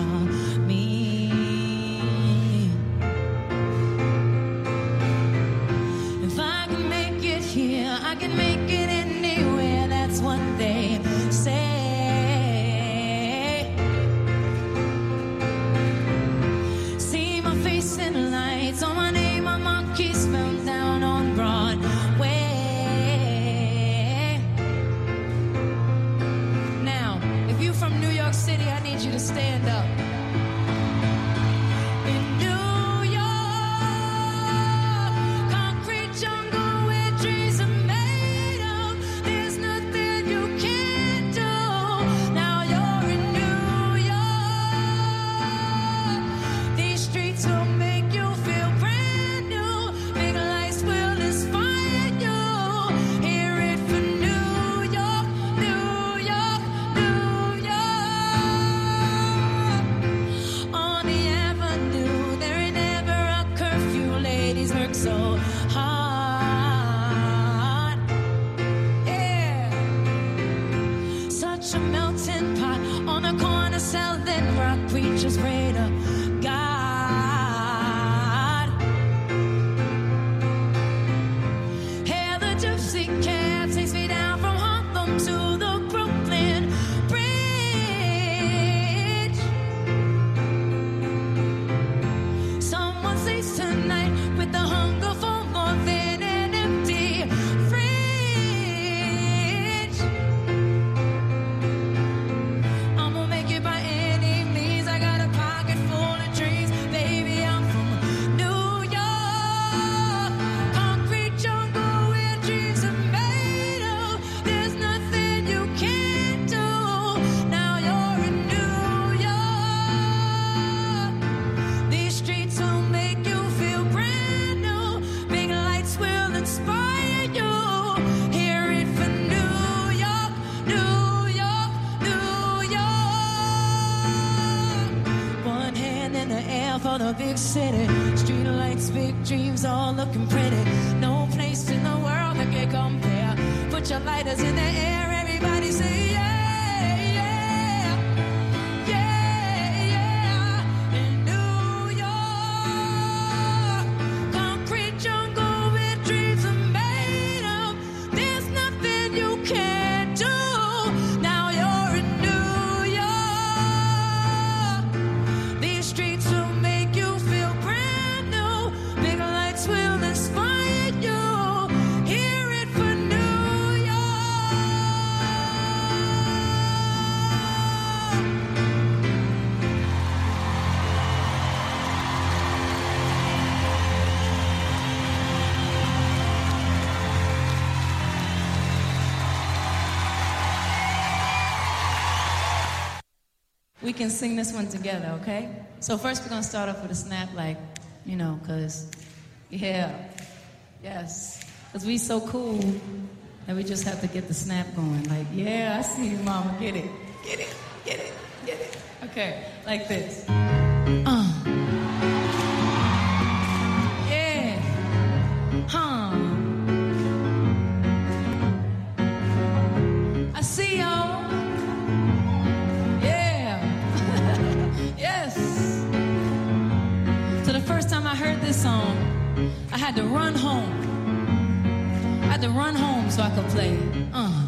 아 we can sing this one together, okay? So first we're gonna start off with a snap, like, you know, cause, yeah, yes, cause we so cool that we just have to get the snap going. Like, yeah, I see you, mama, get it, get it, get it, get it. Okay, like this. I had to run home. I had to run home so I could play. Uh.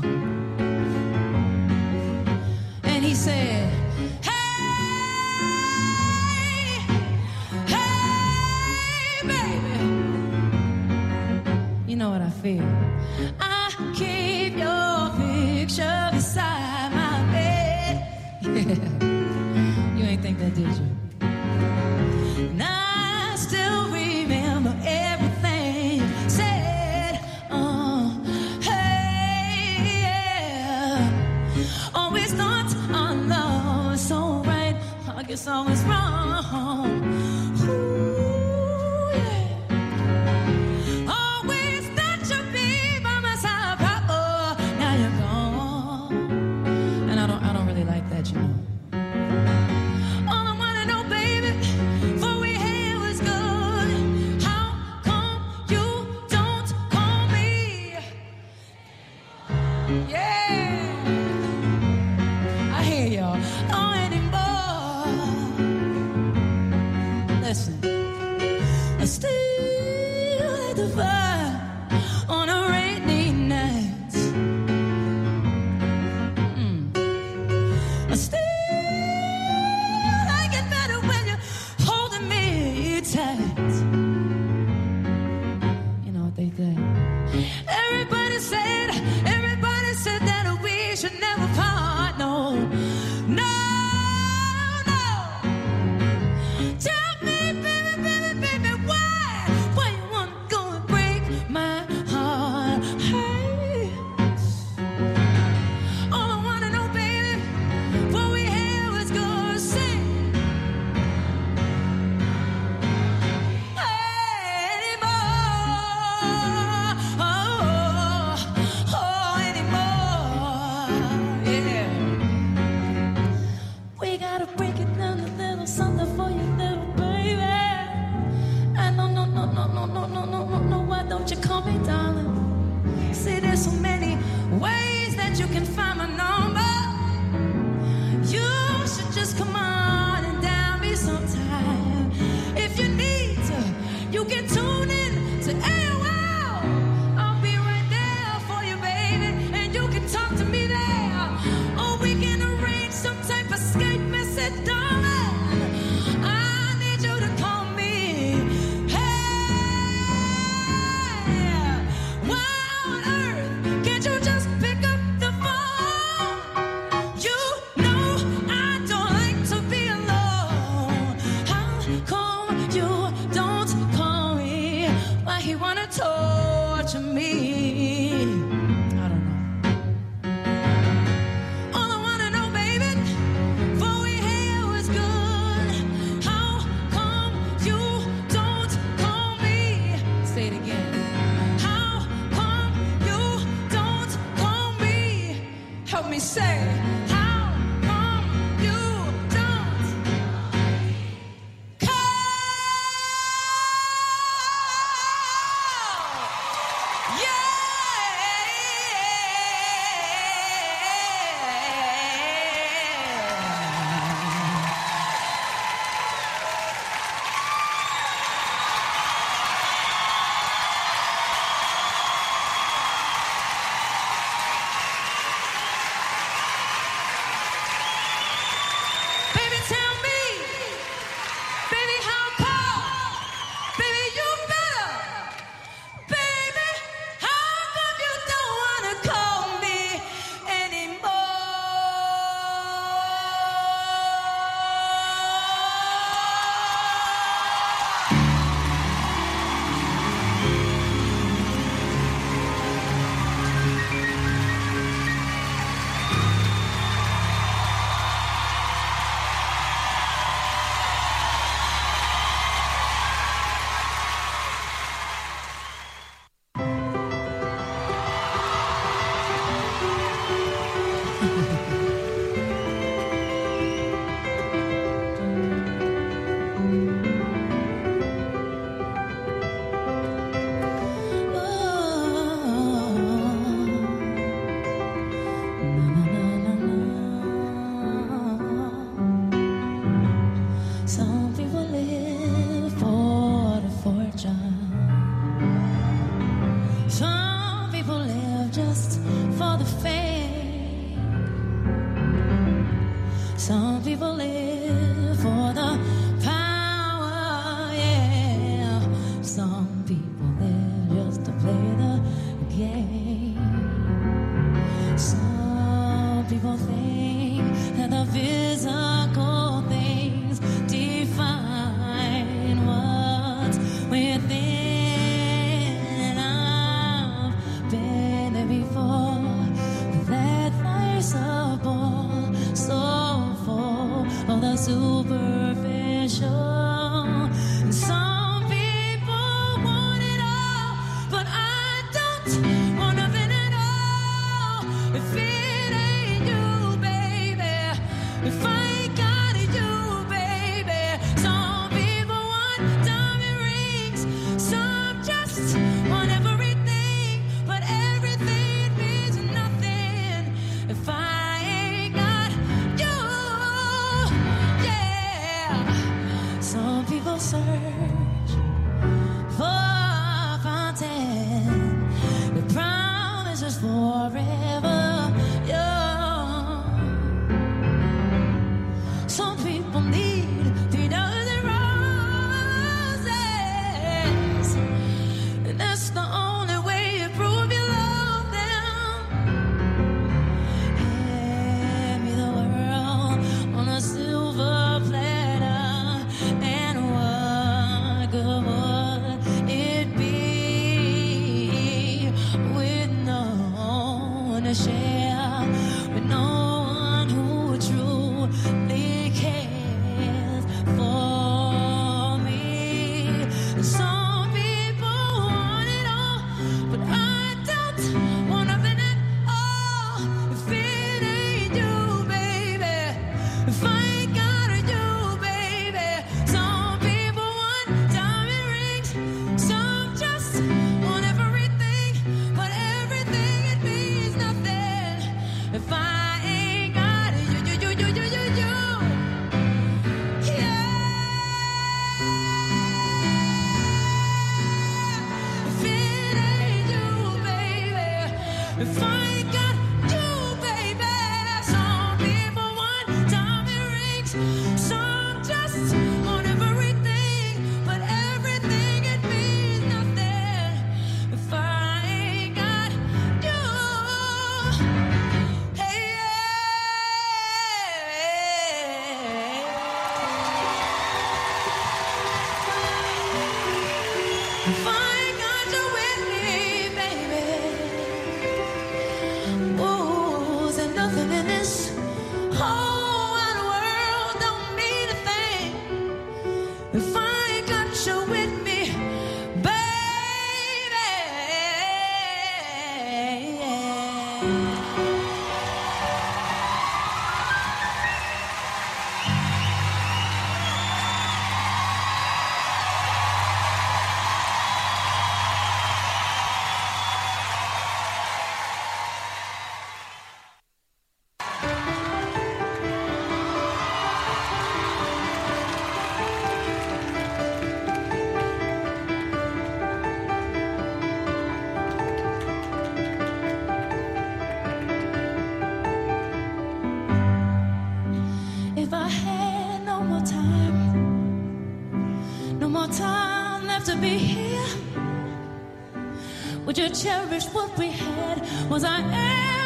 cherish what we had was our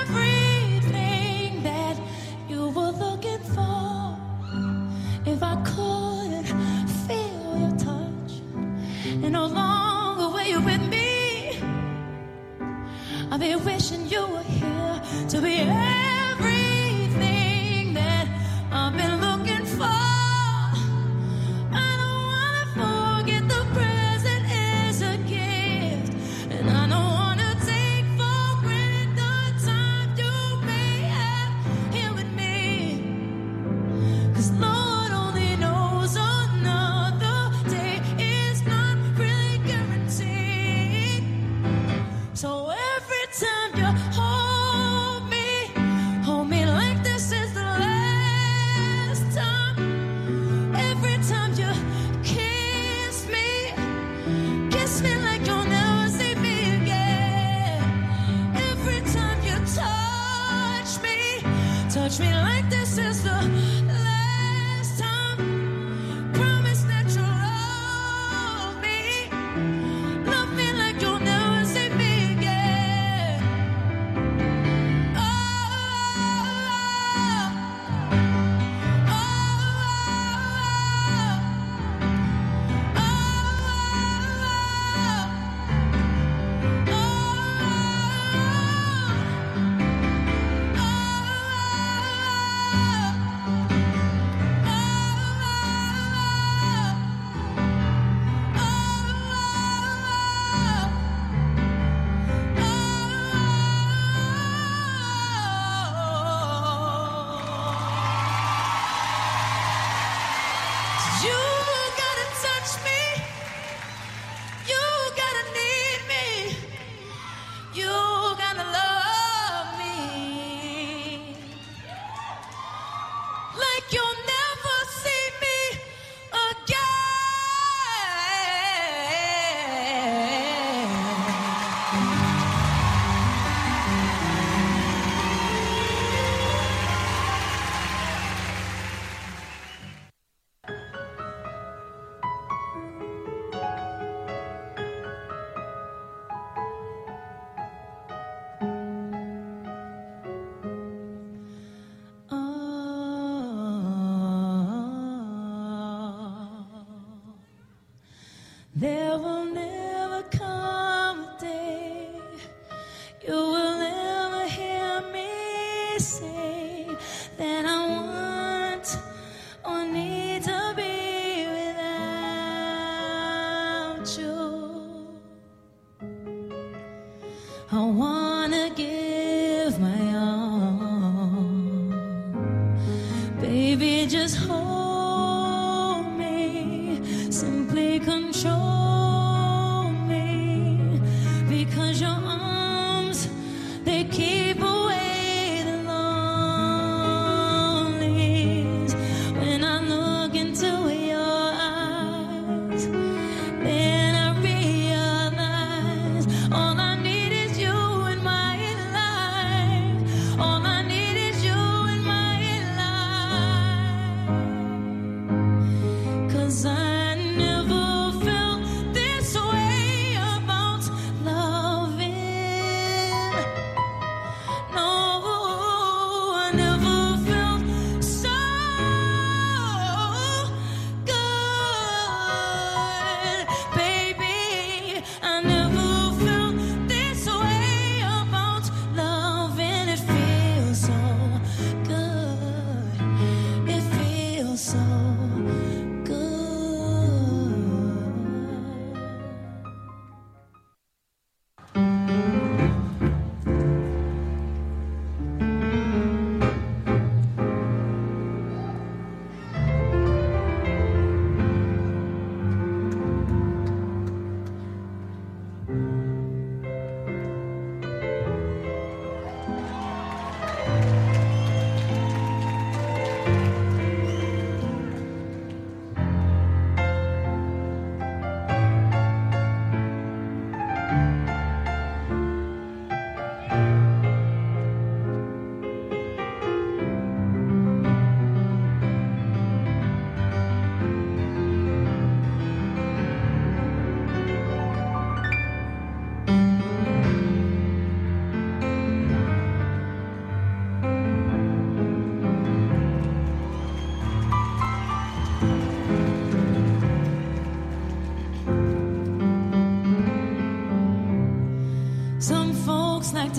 everything that you were looking for. If I could feel your touch and no longer were you with me, I'd be wishing you.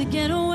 get away.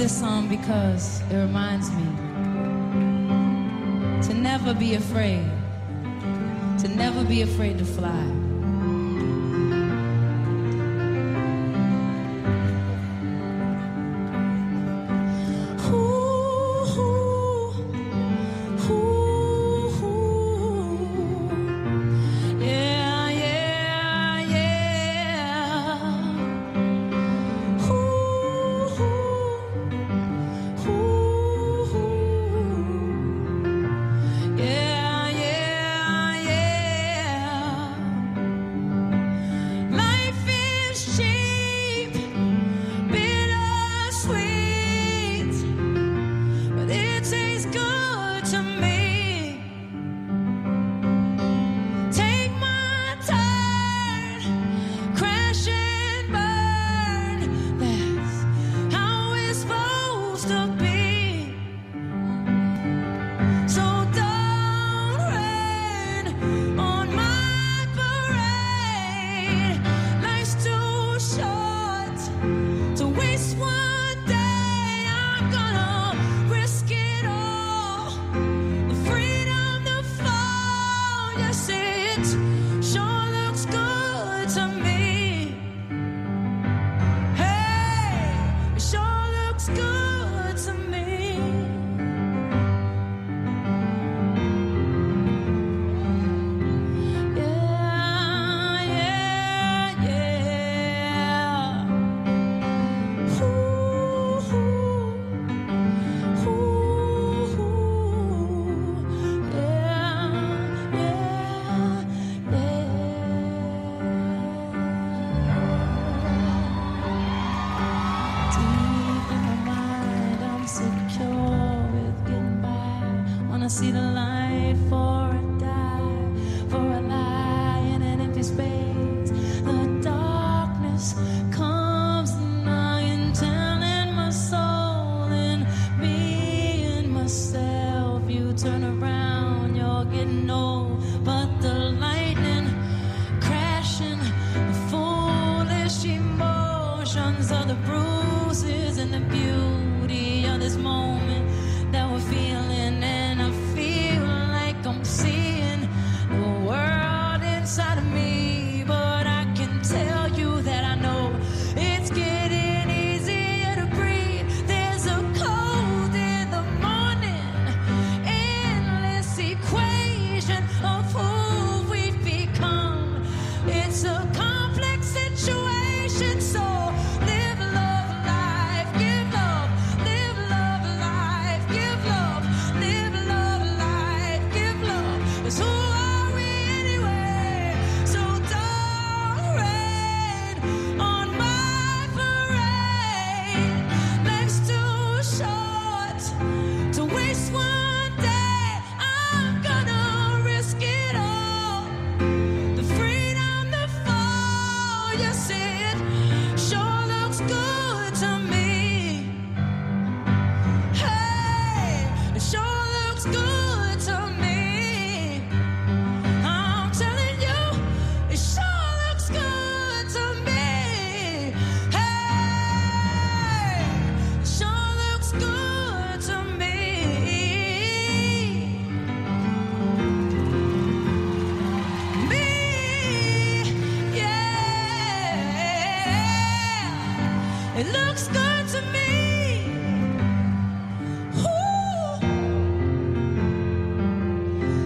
this song because it reminds me to never be afraid, to never be afraid to fly.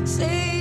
Say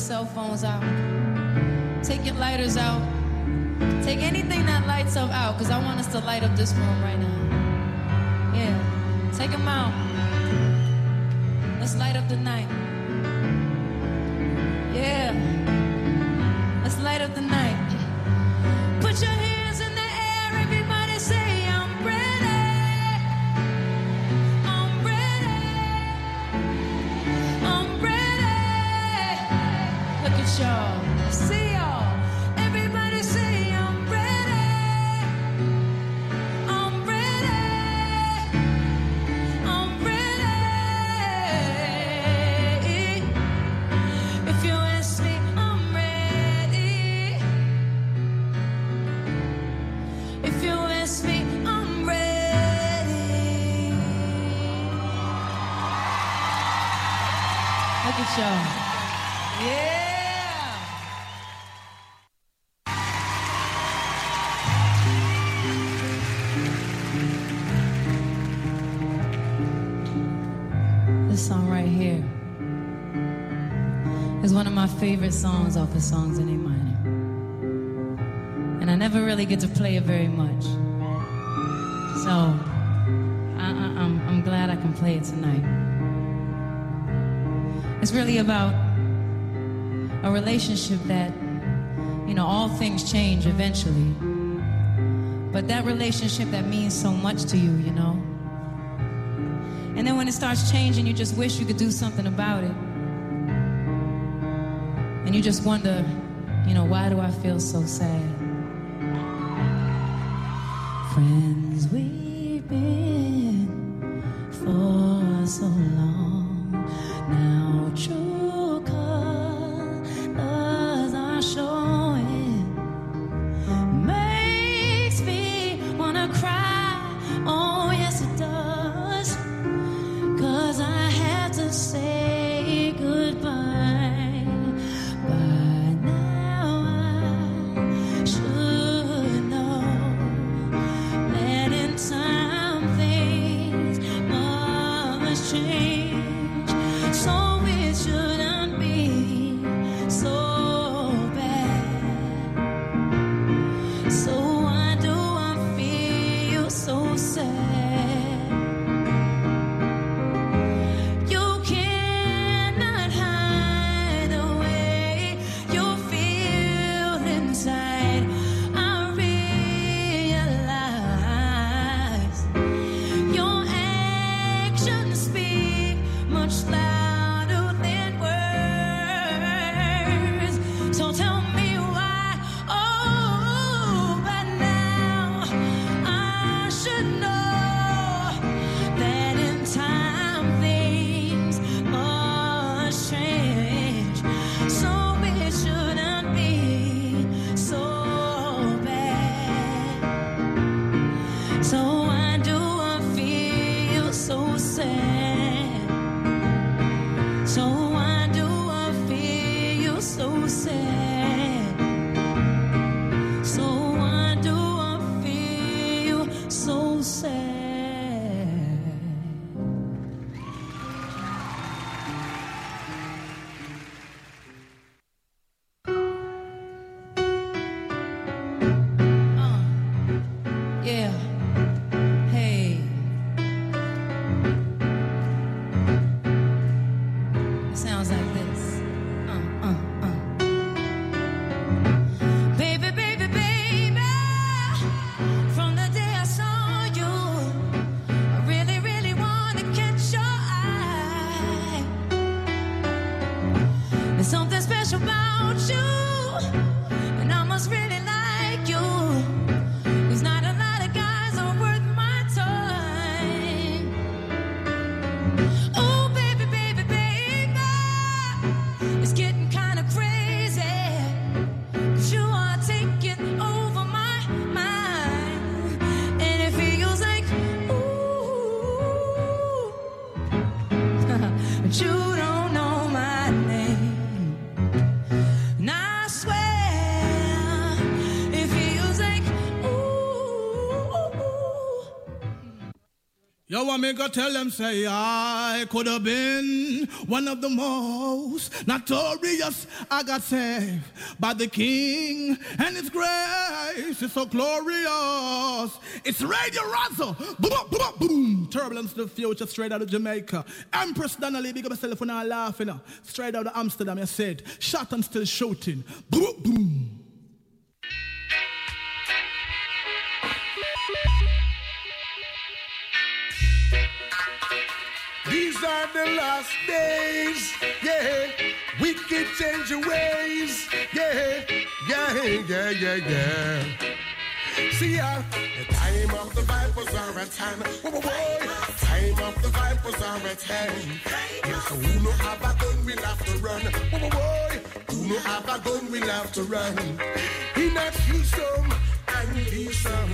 cell phones out. Take your lighters out. Take anything that lights up out, because I want us to light up this room right now. Yeah, take them out. Let's light up the night. Yeah, let's light up the night. favorite songs off of songs in A minor. And I never really get to play it very much. So I, am I'm glad I can play it tonight. It's really about a relationship that, you know, all things change eventually. But that relationship that means so much to you, you know. And then when it starts changing, you just wish you could do something about it and you just wonder, you know, why do I feel so sad? Friend. Yo, want me go tell them, say, I could have been one of the most notorious I got saved by the King, and His grace is so glorious. It's Radio Razzle. Boom, boom, boom. Turbulence to the future, straight out of Jamaica. Empress Donnelly, big up yourself when I laughing. uh. Straight out of Amsterdam, I said. Shot and still shooting. Boom, boom. These are the last days, yeah. Wicked change your ways, yeah, yeah, yeah, yeah, yeah. See ya, the time of the vipers are at hand. Whoa, whoa, whoa. Time of the vipers are at hand. Yes, who no have a gun will have to run. Whoa, whoa, whoa. Who no have a gun will have to run. He not some and he some.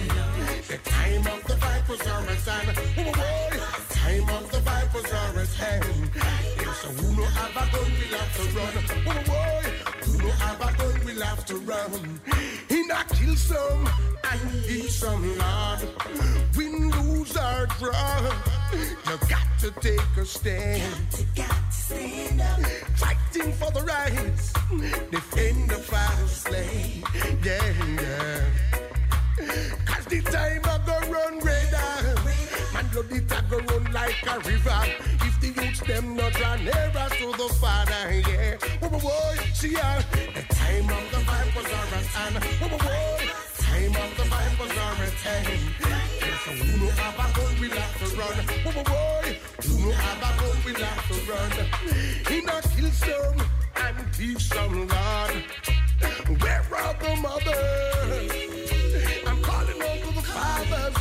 The time of the vipers are at hand. Whoa, whoa, whoa. Time of the vipers are at hand. Yes, who no have a gun we'll have to run. Oh, whoa, whoa. Who no have a gun we'll have to run. He not kill some and he some Lord. Win, lose or draw, you got to take a stand. Got to stand up. Fighting for the rights, defend the father's slave. Yeah, yeah. Cause the time I go run radar. Man, blood it a go run like a river. If the youths them not run nearer to the father, yeah. Whoa, whoa, whoa, see ya. The time of the vipers are at hand. Whoa, whoa, whoa. Time of the vipers are at hand. So who no have a gun will have to run. Whoa, whoa, whoa. Who no have a gun will have to run. He not kill some and teach some Lord. Where are the mothers? Fathers.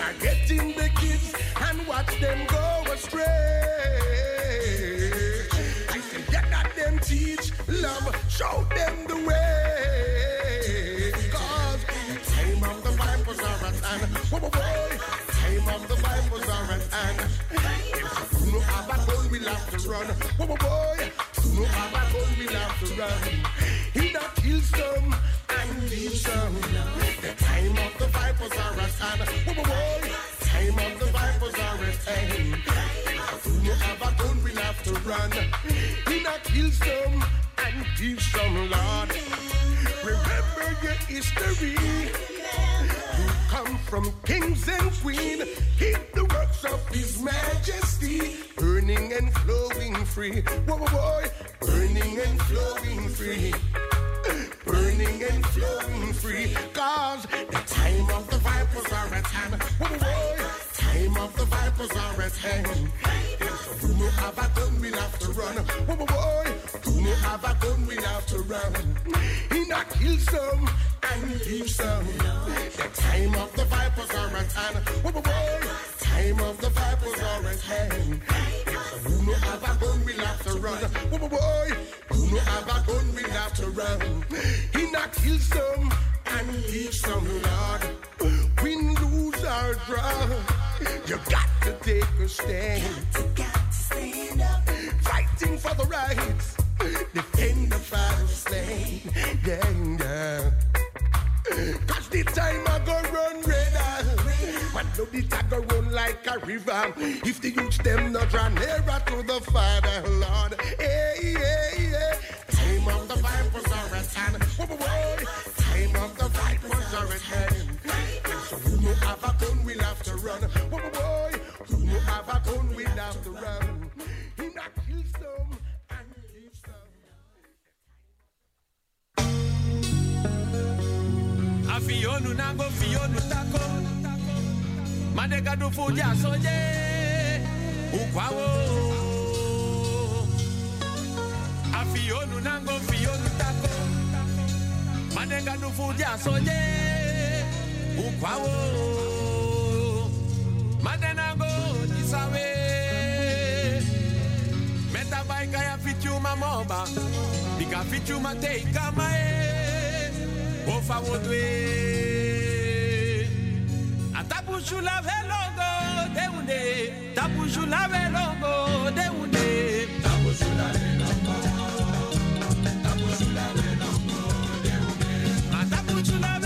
I'm getting the kids and watch them go astray. I say, yeah, that them teach love, show them the way. Cause the time of the vipers are at hand. Whoa, whoa, whoa. Time of the vipers are at hand. If you no have a gun, we'll have to run. Whoa, whoa, whoa. You no have a gun, we'll have to run. Run. He not kill some and give some, Lord. Remember your history. You come from kings and queen. Keep the works of His Majesty burning and flowing free. Whoa, whoa, whoa. Burning and flowing free. Burning and flowing free. Cause the time of the vipers are at hand. Whoa, whoa, whoa. Time of the vipers are at hand. Who no have a gun will have to run. Whoa, whoa, whoa. Who no have a gun will have to run. He not kill some and leave some. The time of the vipers are at hand. Whoa, whoa, whoa. Time of the vipers are at hand. Who no have a gun will have to run. Whoa, whoa, whoa. Who no have a gun will have to run. He not kill some and leave some, Lord. Or draw. You got to take a stand. Fighting for the rights. Defend the father's slave. Yeah, yeah. Cause the time I go run redder. Man, know the tag go run like a river. If the youths them not run nearer to the Father, Lord. Hey, hey, hey. Time of the vipers are at hand name of the Vipers are at hand. So who no have a gun we'll have to run. Whoa, boy, who no have a gun we'll have to run. He not kill some and leave some. Afionu nago fionu tako. Madega do fuja soje. Ukwawo. Afionu na go fionu tako manenga nufuja soye ukwawo. Madenango jisawe. Metabaika ya fichuma moba bika fichuma teikamae ofawodwe atabushula velongo deunde. Tabushula velongo deunde. Tabushula velongo. should I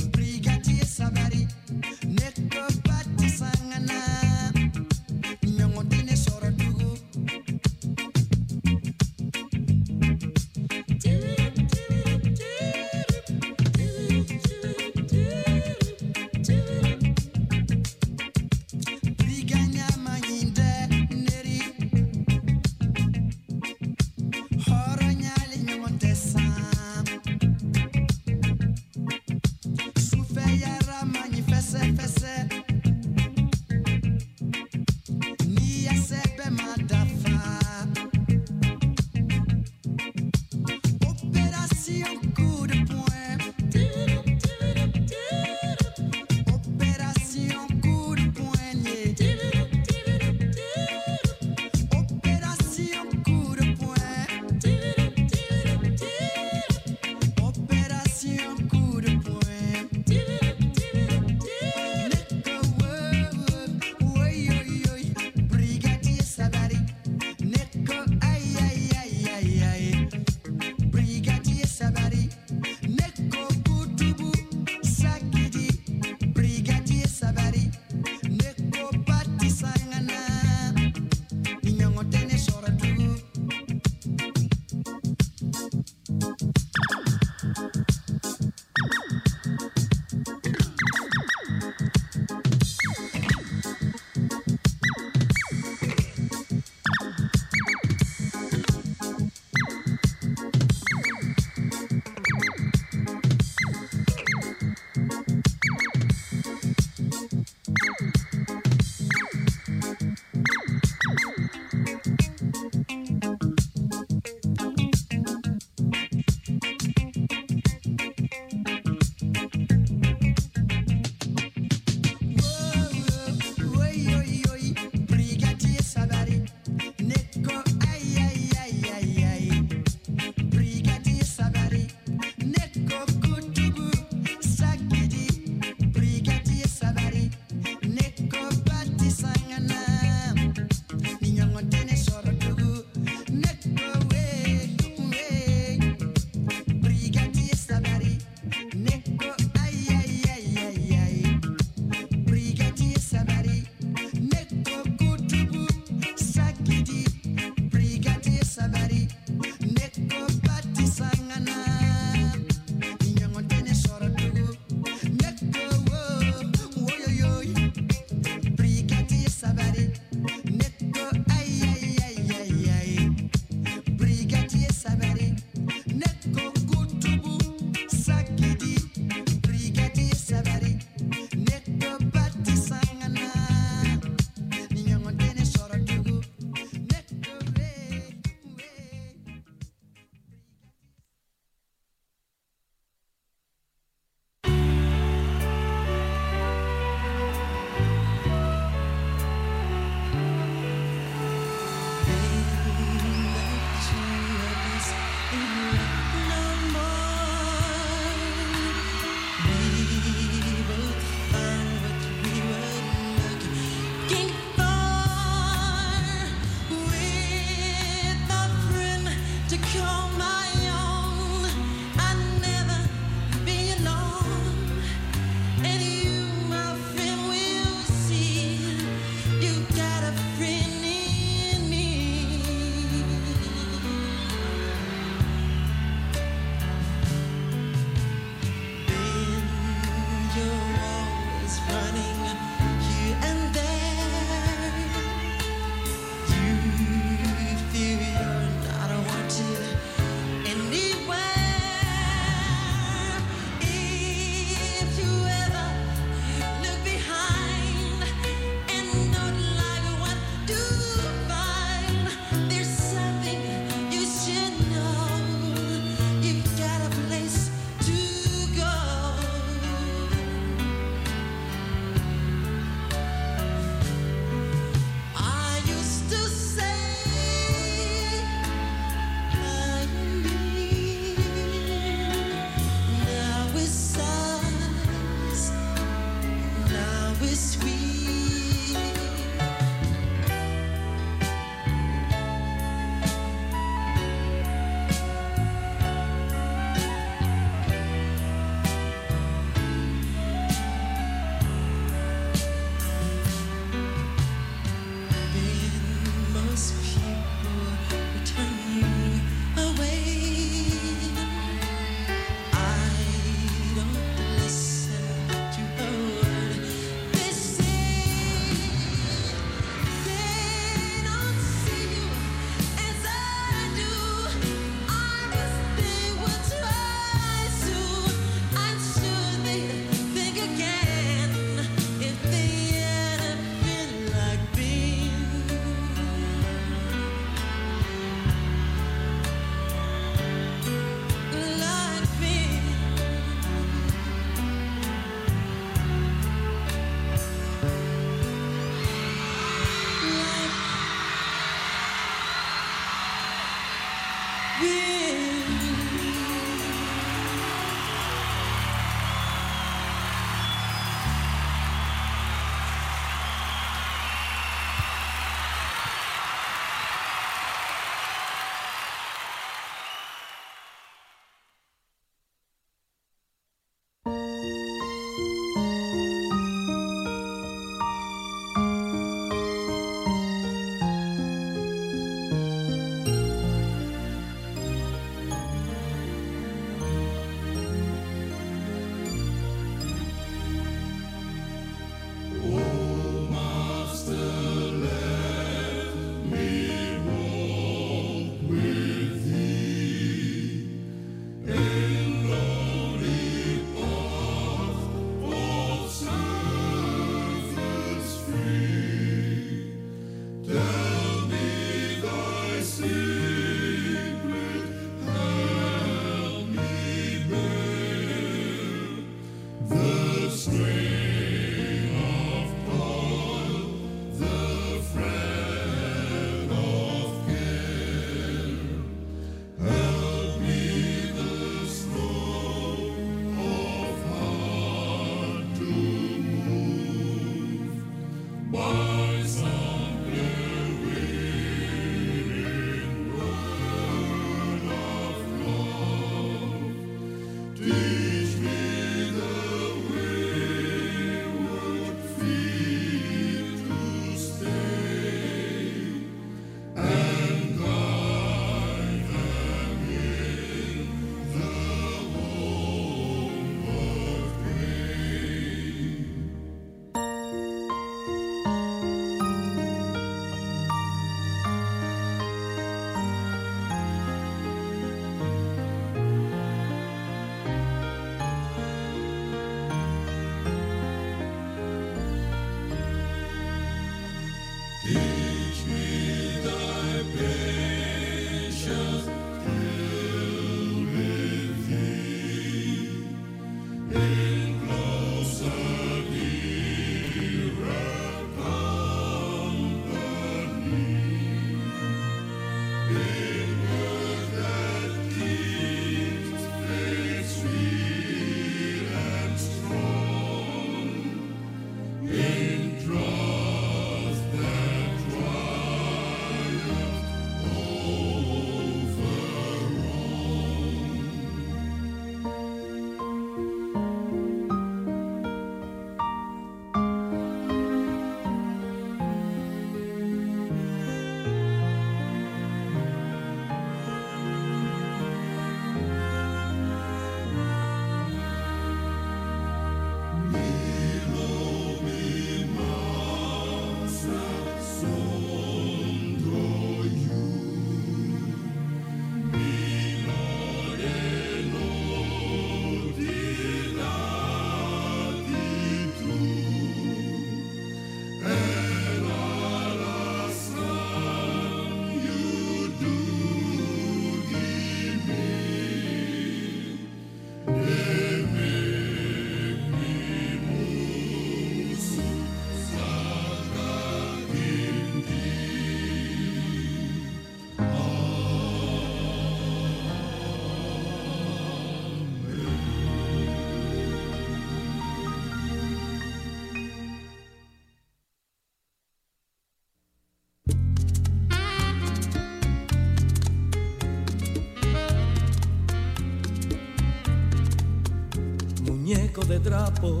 de trapo,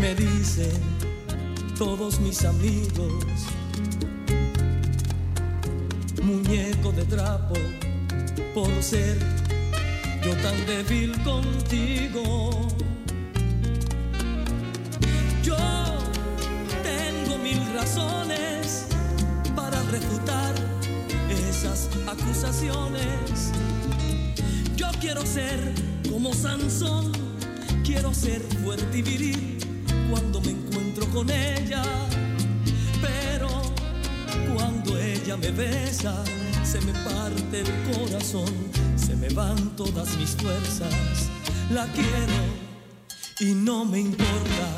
me dicen todos mis amigos. Muñeco de trapo, por ser yo tan débil contigo. Yo tengo mil razones para refutar esas acusaciones. Yo quiero ser como Sansón, quiero ser fuerte y viril cuando me encuentro con ella. Pero cuando ella me besa, se me parte el corazón, se me van todas mis fuerzas. La quiero y no me importa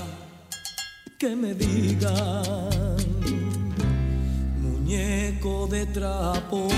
que me digan muñeco de trapo.